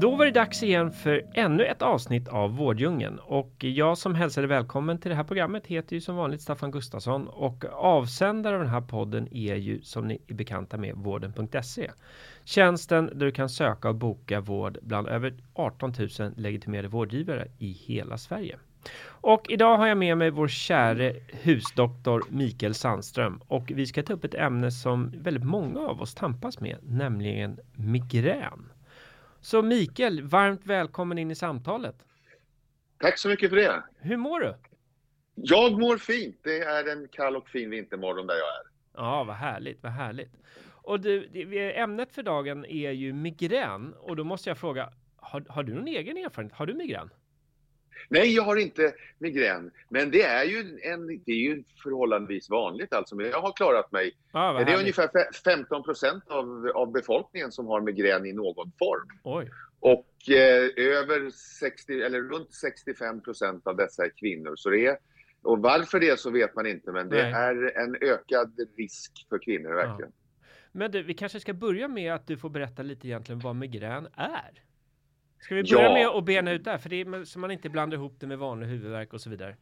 Då var det dags igen för ännu ett avsnitt av Vårddjungeln och jag som hälsade välkommen till det här programmet heter ju som vanligt Staffan Gustafsson och avsändare av den här podden är ju som ni är bekanta med vården.se. Tjänsten där du kan söka och boka vård bland över 18 000 legitimerade vårdgivare i hela Sverige. Och idag har jag med mig vår käre husdoktor Mikael Sandström och vi ska ta upp ett ämne som väldigt många av oss tampas med, nämligen migrän. Så Mikael, varmt välkommen in i samtalet. Tack så mycket för det. Hur mår du? Jag mår fint. Det är en kall och fin vintermorgon där jag är. Ja, vad härligt, vad härligt. Och du, ämnet för dagen är ju migrän och då måste jag fråga, har, har du någon egen erfarenhet? Har du migrän? Nej, jag har inte migrän. Men det är ju, en, det är ju förhållandevis vanligt alltså. Men jag har klarat mig. Ah, det är härligt. ungefär 15 procent av, av befolkningen som har migrän i någon form. Oj. Och eh, över 60, eller runt 65 procent av dessa är kvinnor. Så det är, och varför det så vet man inte, men det Nej. är en ökad risk för kvinnor verkligen. Ja. Men du, vi kanske ska börja med att du får berätta lite egentligen vad migrän är. Ska vi börja ja. med att bena ut det? För det är, så man inte blandar ihop det med vanlig huvudvärk och så vidare.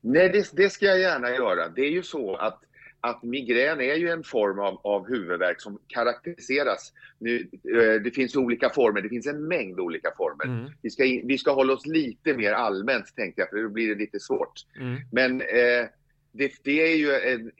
Nej, det, det, ska jag gärna göra. Det är ju så att, att migrän är ju en form av, av huvudvärk som karaktäriseras. Nu, eh, det finns olika former, det finns en mängd olika former. Mm. Vi, ska, vi ska hålla oss lite mer allmänt tänkte jag, för då blir det lite svårt. Mm. Men eh, det, det, är ju en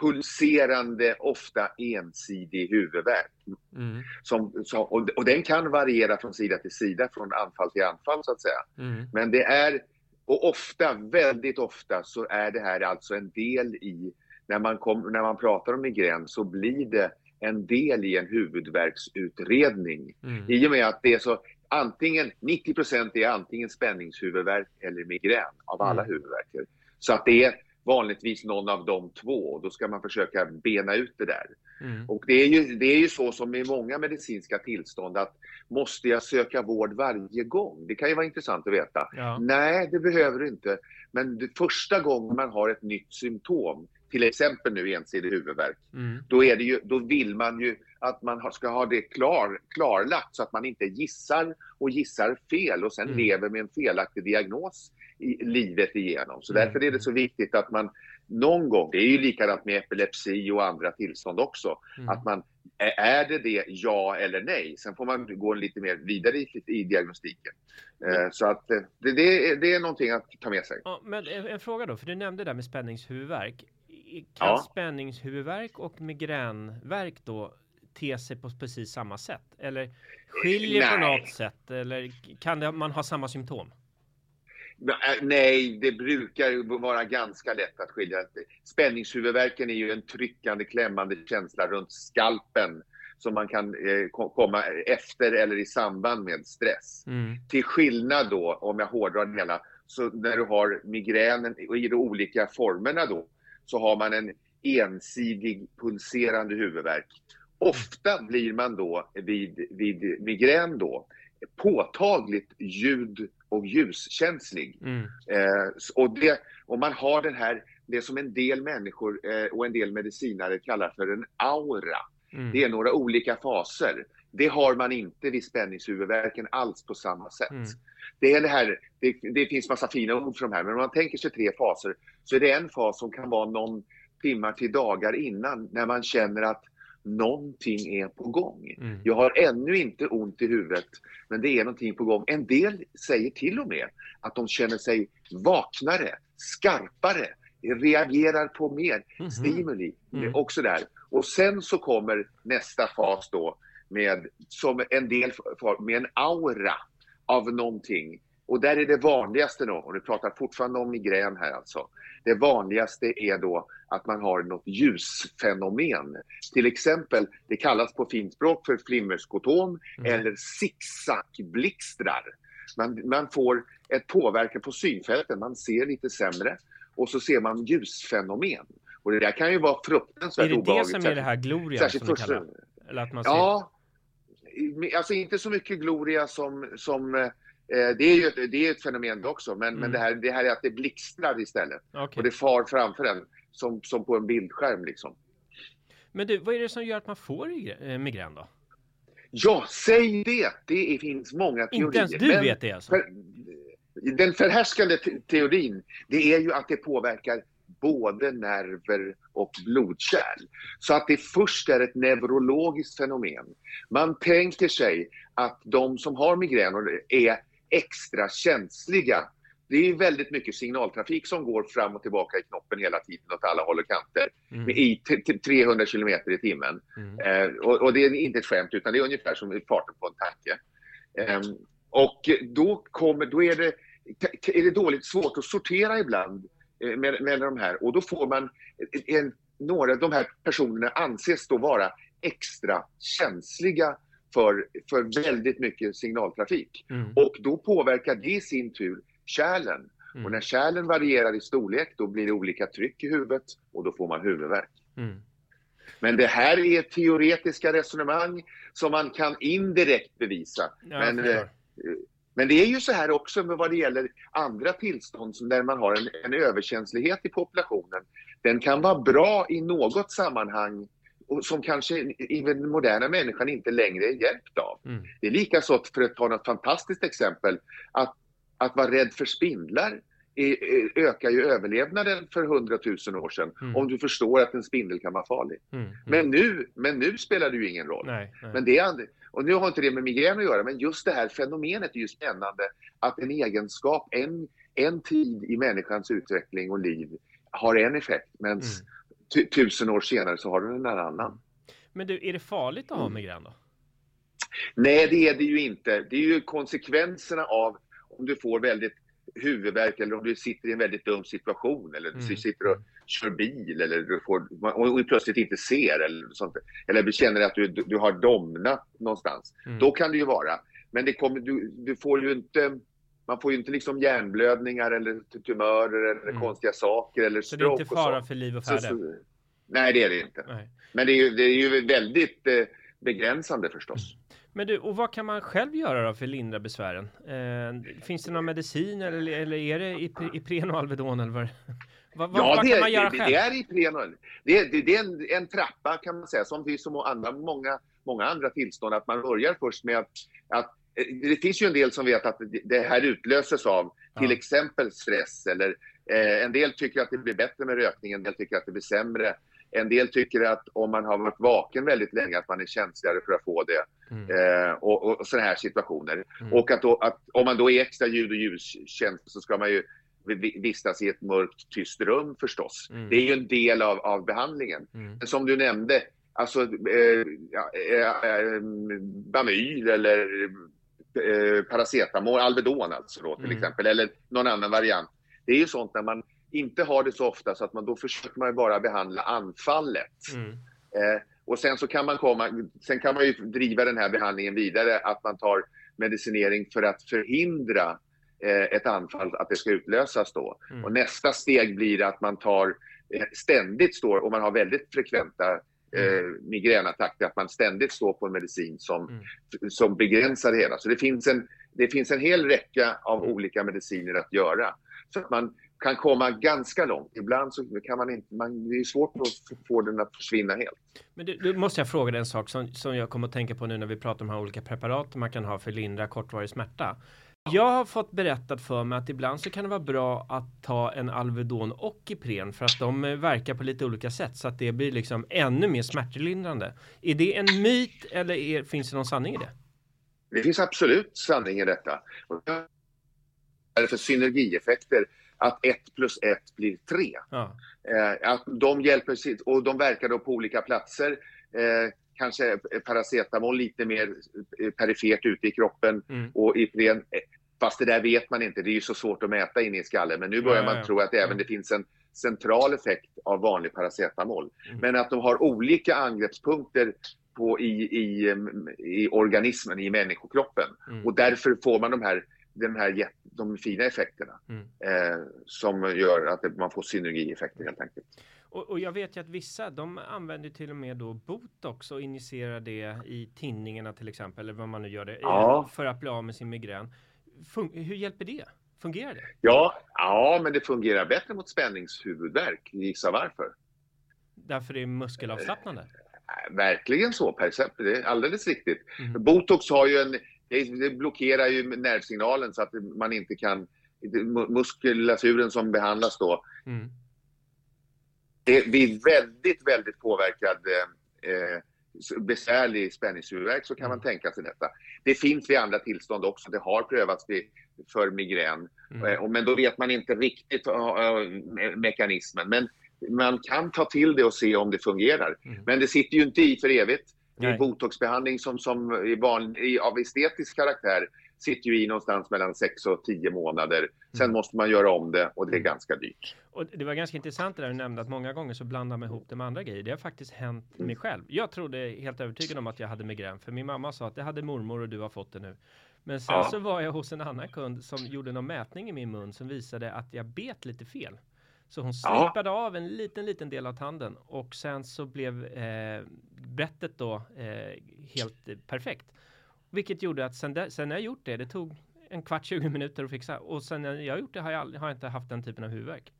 pulserande, ofta ensidig huvudvärk. Mm. Som, som, och, och, den kan variera från sida till sida, från anfall till anfall så att säga. Mm. Men det är, och ofta, väldigt ofta, så är det här alltså en del i, när man, kom, när man pratar om migrän så blir det en del i en huvudvärksutredning. Mm. I och med att det är så, antingen, 90% är antingen spänningshuvudvärk eller migrän av alla mm. huvudvärker. Så att det är vanligtvis någon av de två. Då ska man försöka bena ut det där. Mm. Och det är, ju, det är ju så som i många medicinska tillstånd att måste jag söka vård varje gång? Det kan ju vara intressant att veta. Ja. Nej, det behöver du inte. Men det, första gången man har ett nytt symptom, till exempel nu ensidig huvudvärk, mm. då, är det ju, då vill man ju att man ska ha det klar, klarlagt så att man inte gissar och gissar fel och sen mm. lever med en felaktig diagnos i livet igenom. Så mm. därför är det så viktigt att man någon gång, det är ju likadant med epilepsi och andra tillstånd också, mm. att man är det det, ja eller nej? Sen får man gå lite mer vidare i, i diagnostiken. Mm. Så att eh, det, det, det, är någonting att ta med sig. Ja, men en, en, fråga då, för du nämnde det där med spänningshuvudvärk. Kan ja. spänningshuvudvärk och migränvärk då te sig på precis samma sätt? Eller skiljer Nej. på något sätt? Eller kan det, man ha samma symptom? Äh, nej, det brukar vara ganska lätt att skilja. Spänningshuvudvärken är ju en tryckande, klämmande känsla runt skalpen som man kan eh, komma efter eller i samband med stress. Mm. Till skillnad då, om jag hårdrar det hela, så när du har migränen i de olika formerna då, så har man en ensidig pulserande huvudvärk. Ofta blir man då vid, vid migrän då påtagligt ljud och ljuskänslig. Mm. Eh, och, det, och man har den här, det som en del människor eh, och en del medicinare kallar för en aura. Mm. Det är några olika faser. Det har man inte vid spänningshuvudvärken alls på samma sätt. Mm. Det, är det, här, det, det, finns massa fina ord för de här, men om man tänker sig tre faser så är det en fas som kan vara någon timmar till dagar innan när man känner att någonting är på gång. Mm. Jag har ännu inte ont i huvudet, men det är någonting på gång. En del säger till och med att de känner sig vaknare, skarpare, reagerar på mer mm. stimuli mm. och sådär. Och sen så kommer nästa fas då med, som en del, med en aura av någonting och där är det vanligaste då, och du pratar fortfarande om migrän här alltså. Det vanligaste är då att man har något ljusfenomen. Till exempel, det kallas på fint språk för flimmerskotom mm. eller zigzagblixtrar. Man, man får ett påverkan på synfälten, man ser lite sämre och så ser man ljusfenomen. Och det där kan ju vara fruktansvärt obehagligt. Är det det som är det här gloria som vi kallar Eller att man ser... Ja, alltså inte så mycket gloria som, som eh, det är ju det är ett fenomen också, men, mm. men det, här, det här är att det blixtrar istället. Okay. Och det far framför en, som, som på en bildskärm liksom. Men du, vad är det som gör att man får eh, migrän då? Ja, säg det! Det finns många teorier. Inte ens du men vet det alltså? För, den förhärskande teorin, det är ju att det påverkar både nerver och blodkärl. Så att det först är ett neurologiskt fenomen. Man tänker sig att de som har migrän är extra känsliga. Det är väldigt mycket signaltrafik som går fram och tillbaka i knoppen hela tiden åt alla håll och kanter mm. i 300 kilometer i timmen. Mm. Eh, och, och, det är inte ett skämt utan det är ungefär som farten på en tanke. Eh, och då, kommer, då är, det, är det dåligt svårt att sortera ibland Eh, med, med de här och då får man en, några av de här personerna anses då vara extra känsliga för, för väldigt mycket signaltrafik. Mm. Och då påverkar det i sin tur kärlen. Mm. Och när kärlen varierar i storlek då blir det olika tryck i huvudet och då får man huvudvärk. Mm. Men det här är teoretiska resonemang som man kan indirekt bevisa. Ja, Men men det är ju så här också med vad det gäller andra tillstånd som där man har en, en överkänslighet i populationen. Den kan vara bra i något sammanhang och som kanske i den moderna människan inte längre är hjälpt av. Mm. Det är lika så, för att ta något fantastiskt exempel, att, att vara rädd för spindlar ökar ju överlevnaden för hundratusen år sedan mm. om du förstår att en spindel kan vara farlig. Mm. Mm. Men, nu, men nu spelar det ju ingen roll. Nej, nej. Men det är, och nu har inte det med migrän att göra, men just det här fenomenet är ju spännande. Att en egenskap, en, en tid i människans utveckling och liv har en effekt, men mm. tusen år senare så har den en annan. Men du, är det farligt att ha mm. migrän då? Nej, det är det ju inte. Det är ju konsekvenserna av om du får väldigt huvudvärk eller om du sitter i en väldigt dum situation eller mm. du sitter och kör bil eller du får, och plötsligt inte ser eller sånt. Eller du känner att du, du har domnat någonstans. Mm. Då kan det ju vara. Men det kommer, du, du får ju inte man får ju inte liksom hjärnblödningar eller tumörer eller mm. konstiga saker eller Så det är inte fara för liv och färde? nej, det är det inte. Nej. Men det är ju, det är ju väldigt eh, begränsande förstås. Mm. Men du, och vad kan man själv göra då för att lindra besvären? Eh, finns det någon medicin eller, eller är det Ipren och Alvedon eller vad, vad, ja, vad det, kan man göra det, själv? det är Ipren det, det, det är en, en, trappa kan man säga, som det är så andra, många, många andra tillstånd, att man börjar först med att, att eh, det finns ju en del som vet att det här utlöses av till ja. exempel stress eller eh, en del tycker att det blir bättre med rökning, en del tycker att det blir sämre. En del tycker att om man har varit vaken väldigt länge att man är känsligare för att få det. Mm. Eh, och, och sådana här situationer. Mm. Och att, då, att, om man då är extra ljud och ljuskänslig så ska man ju vistas i ett mörkt, tyst rum förstås. Mm. Det är ju en del av, av behandlingen. Mm. Men som du nämnde, alltså eh, eh, eh, Bamyl eller eh, paracetamol, Alvedon alltså då till mm. exempel, eller någon annan variant. Det är ju sånt när man inte har det så ofta så att man då försöker man bara behandla anfallet. Mm. Eh, och sen så kan man komma, sen kan man ju driva den här behandlingen vidare att man tar medicinering för att förhindra ett anfall, att det ska utlösas då. Mm. Och nästa steg blir att man tar eh, ständigt står, och man har väldigt frekventa eh, mm. migränattacker, att man ständigt står på en medicin som, mm. som begränsar det hela. Så det finns en, det finns en hel räcka av mm. olika mediciner att göra. Så att man, kan komma ganska långt. Ibland så kan man inte, man, det är svårt att få den att försvinna helt. Men du, du måste jag fråga dig en sak som, som jag kommer att tänka på nu när vi pratar om de här olika preparaten man kan ha för lindra kortvarig smärta. Jag har fått berättat för mig att ibland så kan det vara bra att ta en Alvedon och Ipren för att de eh, verkar på lite olika sätt så att det blir liksom ännu mer smärtlindrande. Är det en myt eller är, finns det någon sanning i det? Det finns absolut sanning i detta. Vad är det för synergieffekter? att 1 plus 1 blir 3. Ja. Eh, att de hjälper sig, och de verkar då på olika platser. Eh, kanske paracetamol lite mer eh, perifert ute i kroppen mm. och Ipren Fast det där vet man inte, det är ju så svårt att mäta in i skallen. Men nu börjar Ja, man ja. tro att även Ja. det finns en central effekt av vanlig paracetamol. Mm. Men att de har olika angreppspunkter på, i, i, em, i organismen, i människokroppen. Mm. Och därför får man de här, de här de fina effekterna Mm. eh, som gör att man får synergieffekter helt enkelt. Och, och jag vet ju att vissa, de använder till och med då botox och injicerar det i tinningarna till exempel, eller vad man nu gör det, Ja. eh, för att bli av med sin migrän. Fun- hur hjälper det? Fungerar det? Ja, ja, men det fungerar bättre mot spänningshuvudvärk. Gissa varför? Därför det är muskelavslappnande? Äh, Verkligen så, Per Sepp. Det är alldeles riktigt. Mm. Botox har ju en, det blockerar ju nervsignalen så att man inte kan, mu- muskulaturen som behandlas då, Mm. Det vid väldigt, väldigt påverkad eh, eh, besvärlig spänningshuvudvärk så kan man tänka sig detta. Det finns vid andra tillstånd också. Det har prövats vid, för migrän. Mm. Eh, Men då vet man inte riktigt eh, me- mekanismen. Men man kan ta till det och se om det fungerar. Mm. Men det sitter ju inte i för evigt. Nej. I botoxbehandling som, som i van, i, av estetisk karaktär sitter ju i någonstans mellan 6 och 10 månader. Sen Mm. måste man göra om det och det är Mm. ganska dyrt. Och det var ganska intressant det där du nämnde att många gånger så blandar man ihop det med andra grejer. Det har faktiskt hänt mig själv. Jag trodde helt övertygad om att jag hade migrän för min mamma sa att det hade mormor och du har fått det nu. Men sen Ja. så var jag hos en annan kund som gjorde någon mätning i min mun som visade att jag bet lite fel. Så hon Ja. slipade av en liten, liten del av tanden och sen så blev eh, brettet då eh, helt perfekt. Vilket gjorde att sen, där, sen jag gjort det, det tog en kvart, 20 minuter att fixa och sen jag gjort det har jag, aldrig, har jag inte haft den typen av huvudvärk.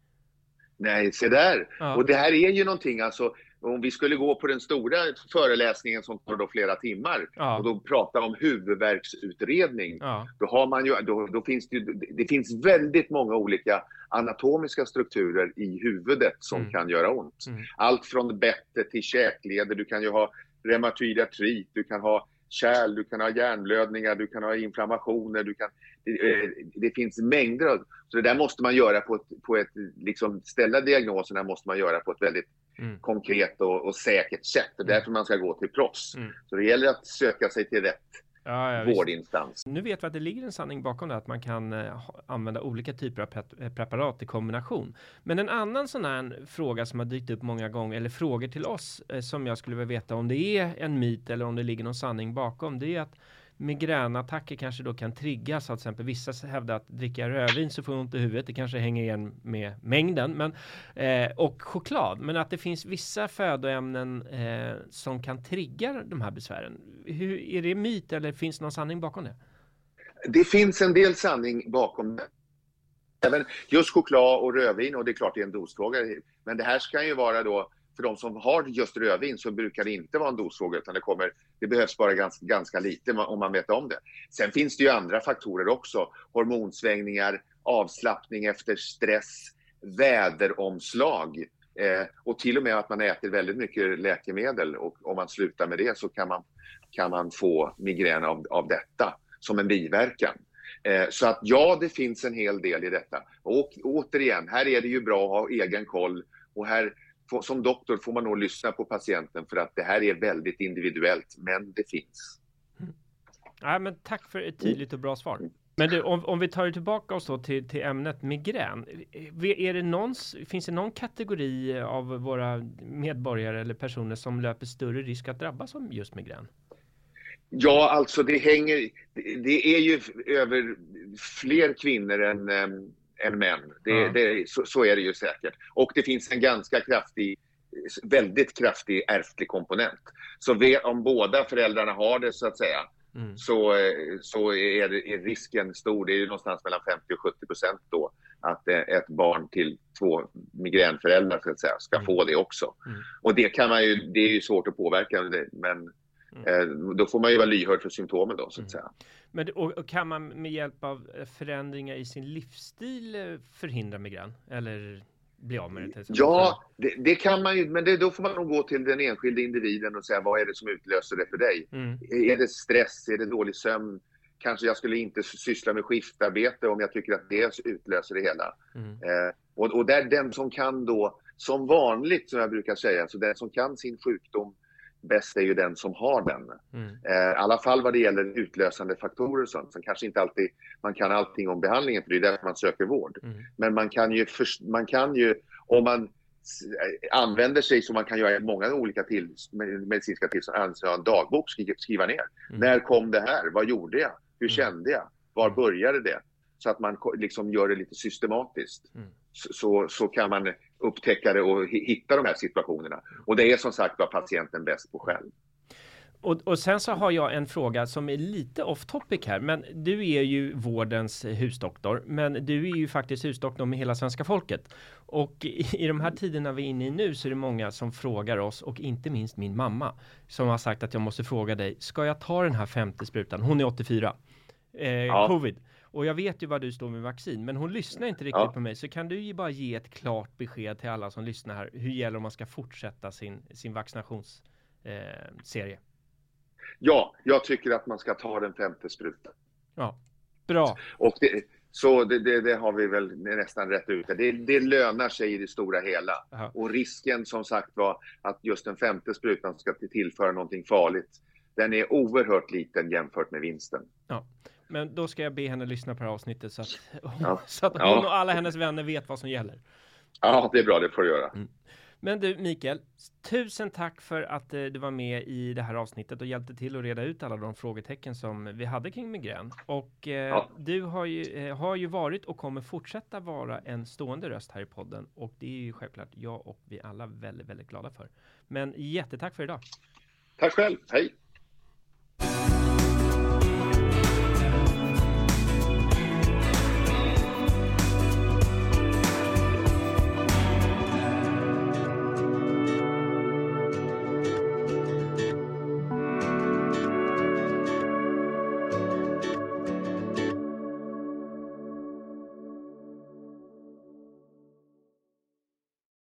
Nej, se där! Ja. Och det här är ju någonting alltså, om vi skulle gå på den stora föreläsningen som tar då flera timmar Ja. och då prata om huvudvärksutredning. Ja, Då, har man ju, då, då finns det, det finns väldigt många olika anatomiska strukturer i huvudet som Mm. kan göra ont. Mm. Allt från bettet till käkleder. Du kan ju ha reumatoid artrit, du kan ha kärl, du kan ha hjärnblödningar, du kan ha inflammationer. Du kan, det, eh, det finns mängder av... Så det där måste man göra på ett... På ett liksom, ställa diagnoserna måste man göra på ett väldigt Mm. konkret och, och säkert sätt. Det är därför man ska gå till proffs. Mm. Så det gäller att söka sig till rätt ja, ja visst. vårdinstans. Nu vet vi att det ligger en sanning bakom det, att man kan eh, använda olika typer av pet- eh, preparat i kombination. Men en annan sån här fråga som har dykt upp många gånger, eller frågor till oss, eh, som jag skulle vilja veta om det är en myt eller om det ligger någon sanning bakom, det är att migränattacker kanske då kan triggas av till exempel vissa hävdar att dricka rödvin så får jag ont i huvudet. Det kanske hänger igen med mängden men, eh, och choklad. Men att det finns vissa födoämnen eh, som kan trigga de här besvären. Hur, är det myt eller finns någon sanning bakom det? Det finns en del sanning bakom det. Även just choklad och rödvin, och det är klart det är en dosfråga. Men det här ska ju vara då, för de som har just rödvin så brukar det inte vara en dosfråga utan det, kommer, det behövs bara ganska, ganska lite om man vet om det. Sen finns det ju andra faktorer också. Hormonsvängningar, avslappning efter stress, väderomslag. Eh, och till och med att man äter väldigt mycket läkemedel och om man slutar med det så kan man, kan man få migrän av, av detta som en biverkan. Eh, så att ja, det finns en hel del i detta. Och återigen, här är det ju bra att ha egen koll och här som doktor får man nog lyssna på patienten för att det här är väldigt individuellt, men det finns. Ja, men tack för ett tydligt och bra svar. Men du, om, om vi tar tillbaka oss då till, till ämnet migrän. Är det någon, finns det någon kategori av våra medborgare eller personer som löper större risk att drabbas av just migrän? Ja, alltså det hänger... det- är ju över fler kvinnor än, äm, än män. Det, Ja. det, så, så är det ju säkert. Och det finns en ganska kraftig, väldigt kraftig ärftlig komponent. Så ve- om båda föräldrarna har det så att säga, Mm. så, så är, det- är risken stor. Det är ju någonstans mellan 50 och 70 procent då att eh, ett barn till två migränföräldrar så att säga, ska Mm. få det också. Mm. Och det kan man ju, det är ju svårt att påverka, men Mm. eh, då får man ju vara lyhörd för symptomen då så att Mm. säga. Men, och, och kan man med hjälp av eh, förändringar i sin livsstil eh, förhindra migrän? Eller bli av med det? Till? Ja, det, det kan man ju, men det, då får man nog gå till den enskilda individen och säga vad är det som utlöser det för dig? Mm. Är det stress? Är det dålig sömn? Kanske jag skulle inte syssla med skiftarbete om jag tycker att det utlöser det hela. Mm. Eh, och, och där den som kan då, som vanligt som jag brukar säga, så den som kan sin sjukdom bäst är ju den som har den. Mm. Eh, I alla fall vad det gäller utlösande faktorer och sånt. Sen kanske inte alltid man kan allting om behandlingen, för det är därför man söker vård. Mm. Men man kan ju, för, man kan ju om man använder sig, som man kan göra i många olika till, medicinska tillstånd, alltså en dagbok, skriva ner. Mm. När kom det här? Vad gjorde jag? Hur mm. kände jag? Var mm. började det? Så att man liksom gör det lite systematiskt. Så, så kan man upptäcka det och hitta de här situationerna. Och det är som sagt vad patienten bäst på själv. Och, och, sen så har jag en fråga som är lite off topic här, men du är ju vårdens husdoktor, men du är ju faktiskt husdoktor med hela svenska folket. Och i, i de här tiderna vi är inne i nu så är det många som frågar oss och inte minst min mamma som har sagt att jag måste fråga dig, ska jag ta den här femte sprutan? Hon är 84. Eh, ja. Covid. Och jag vet ju vad du står med vaccin, men hon lyssnar inte riktigt ja. på mig. Så kan du ju bara ge ett klart besked till alla som lyssnar här. Hur gäller om man ska fortsätta sin, sin vaccinationsserie? Eh, ja, jag tycker att man ska ta den femte sprutan. Ja, bra. Och det, så det, det, det, har vi väl nästan rätt ut. Det, det lönar sig i det stora hela. Aha. Och risken som sagt var att just den femte sprutan ska tillföra någonting farligt, den är oerhört liten jämfört med vinsten. Ja. Men då ska jag be henne lyssna på det här avsnittet så att, ja. så att hon ja. och alla hennes vänner vet vad som gäller. Ja, det är bra, det får du göra. Mm. Men du Mikael, tusen tack för att eh, du var med i det här avsnittet och hjälpte till att reda ut alla de frågetecken som vi hade kring migrän. Och eh, ja. du har ju, eh, har ju varit och kommer fortsätta vara en stående röst här i podden och det är ju självklart jag och vi alla väldigt, väldigt glada för. Men jättetack för idag. Tack själv. Hej!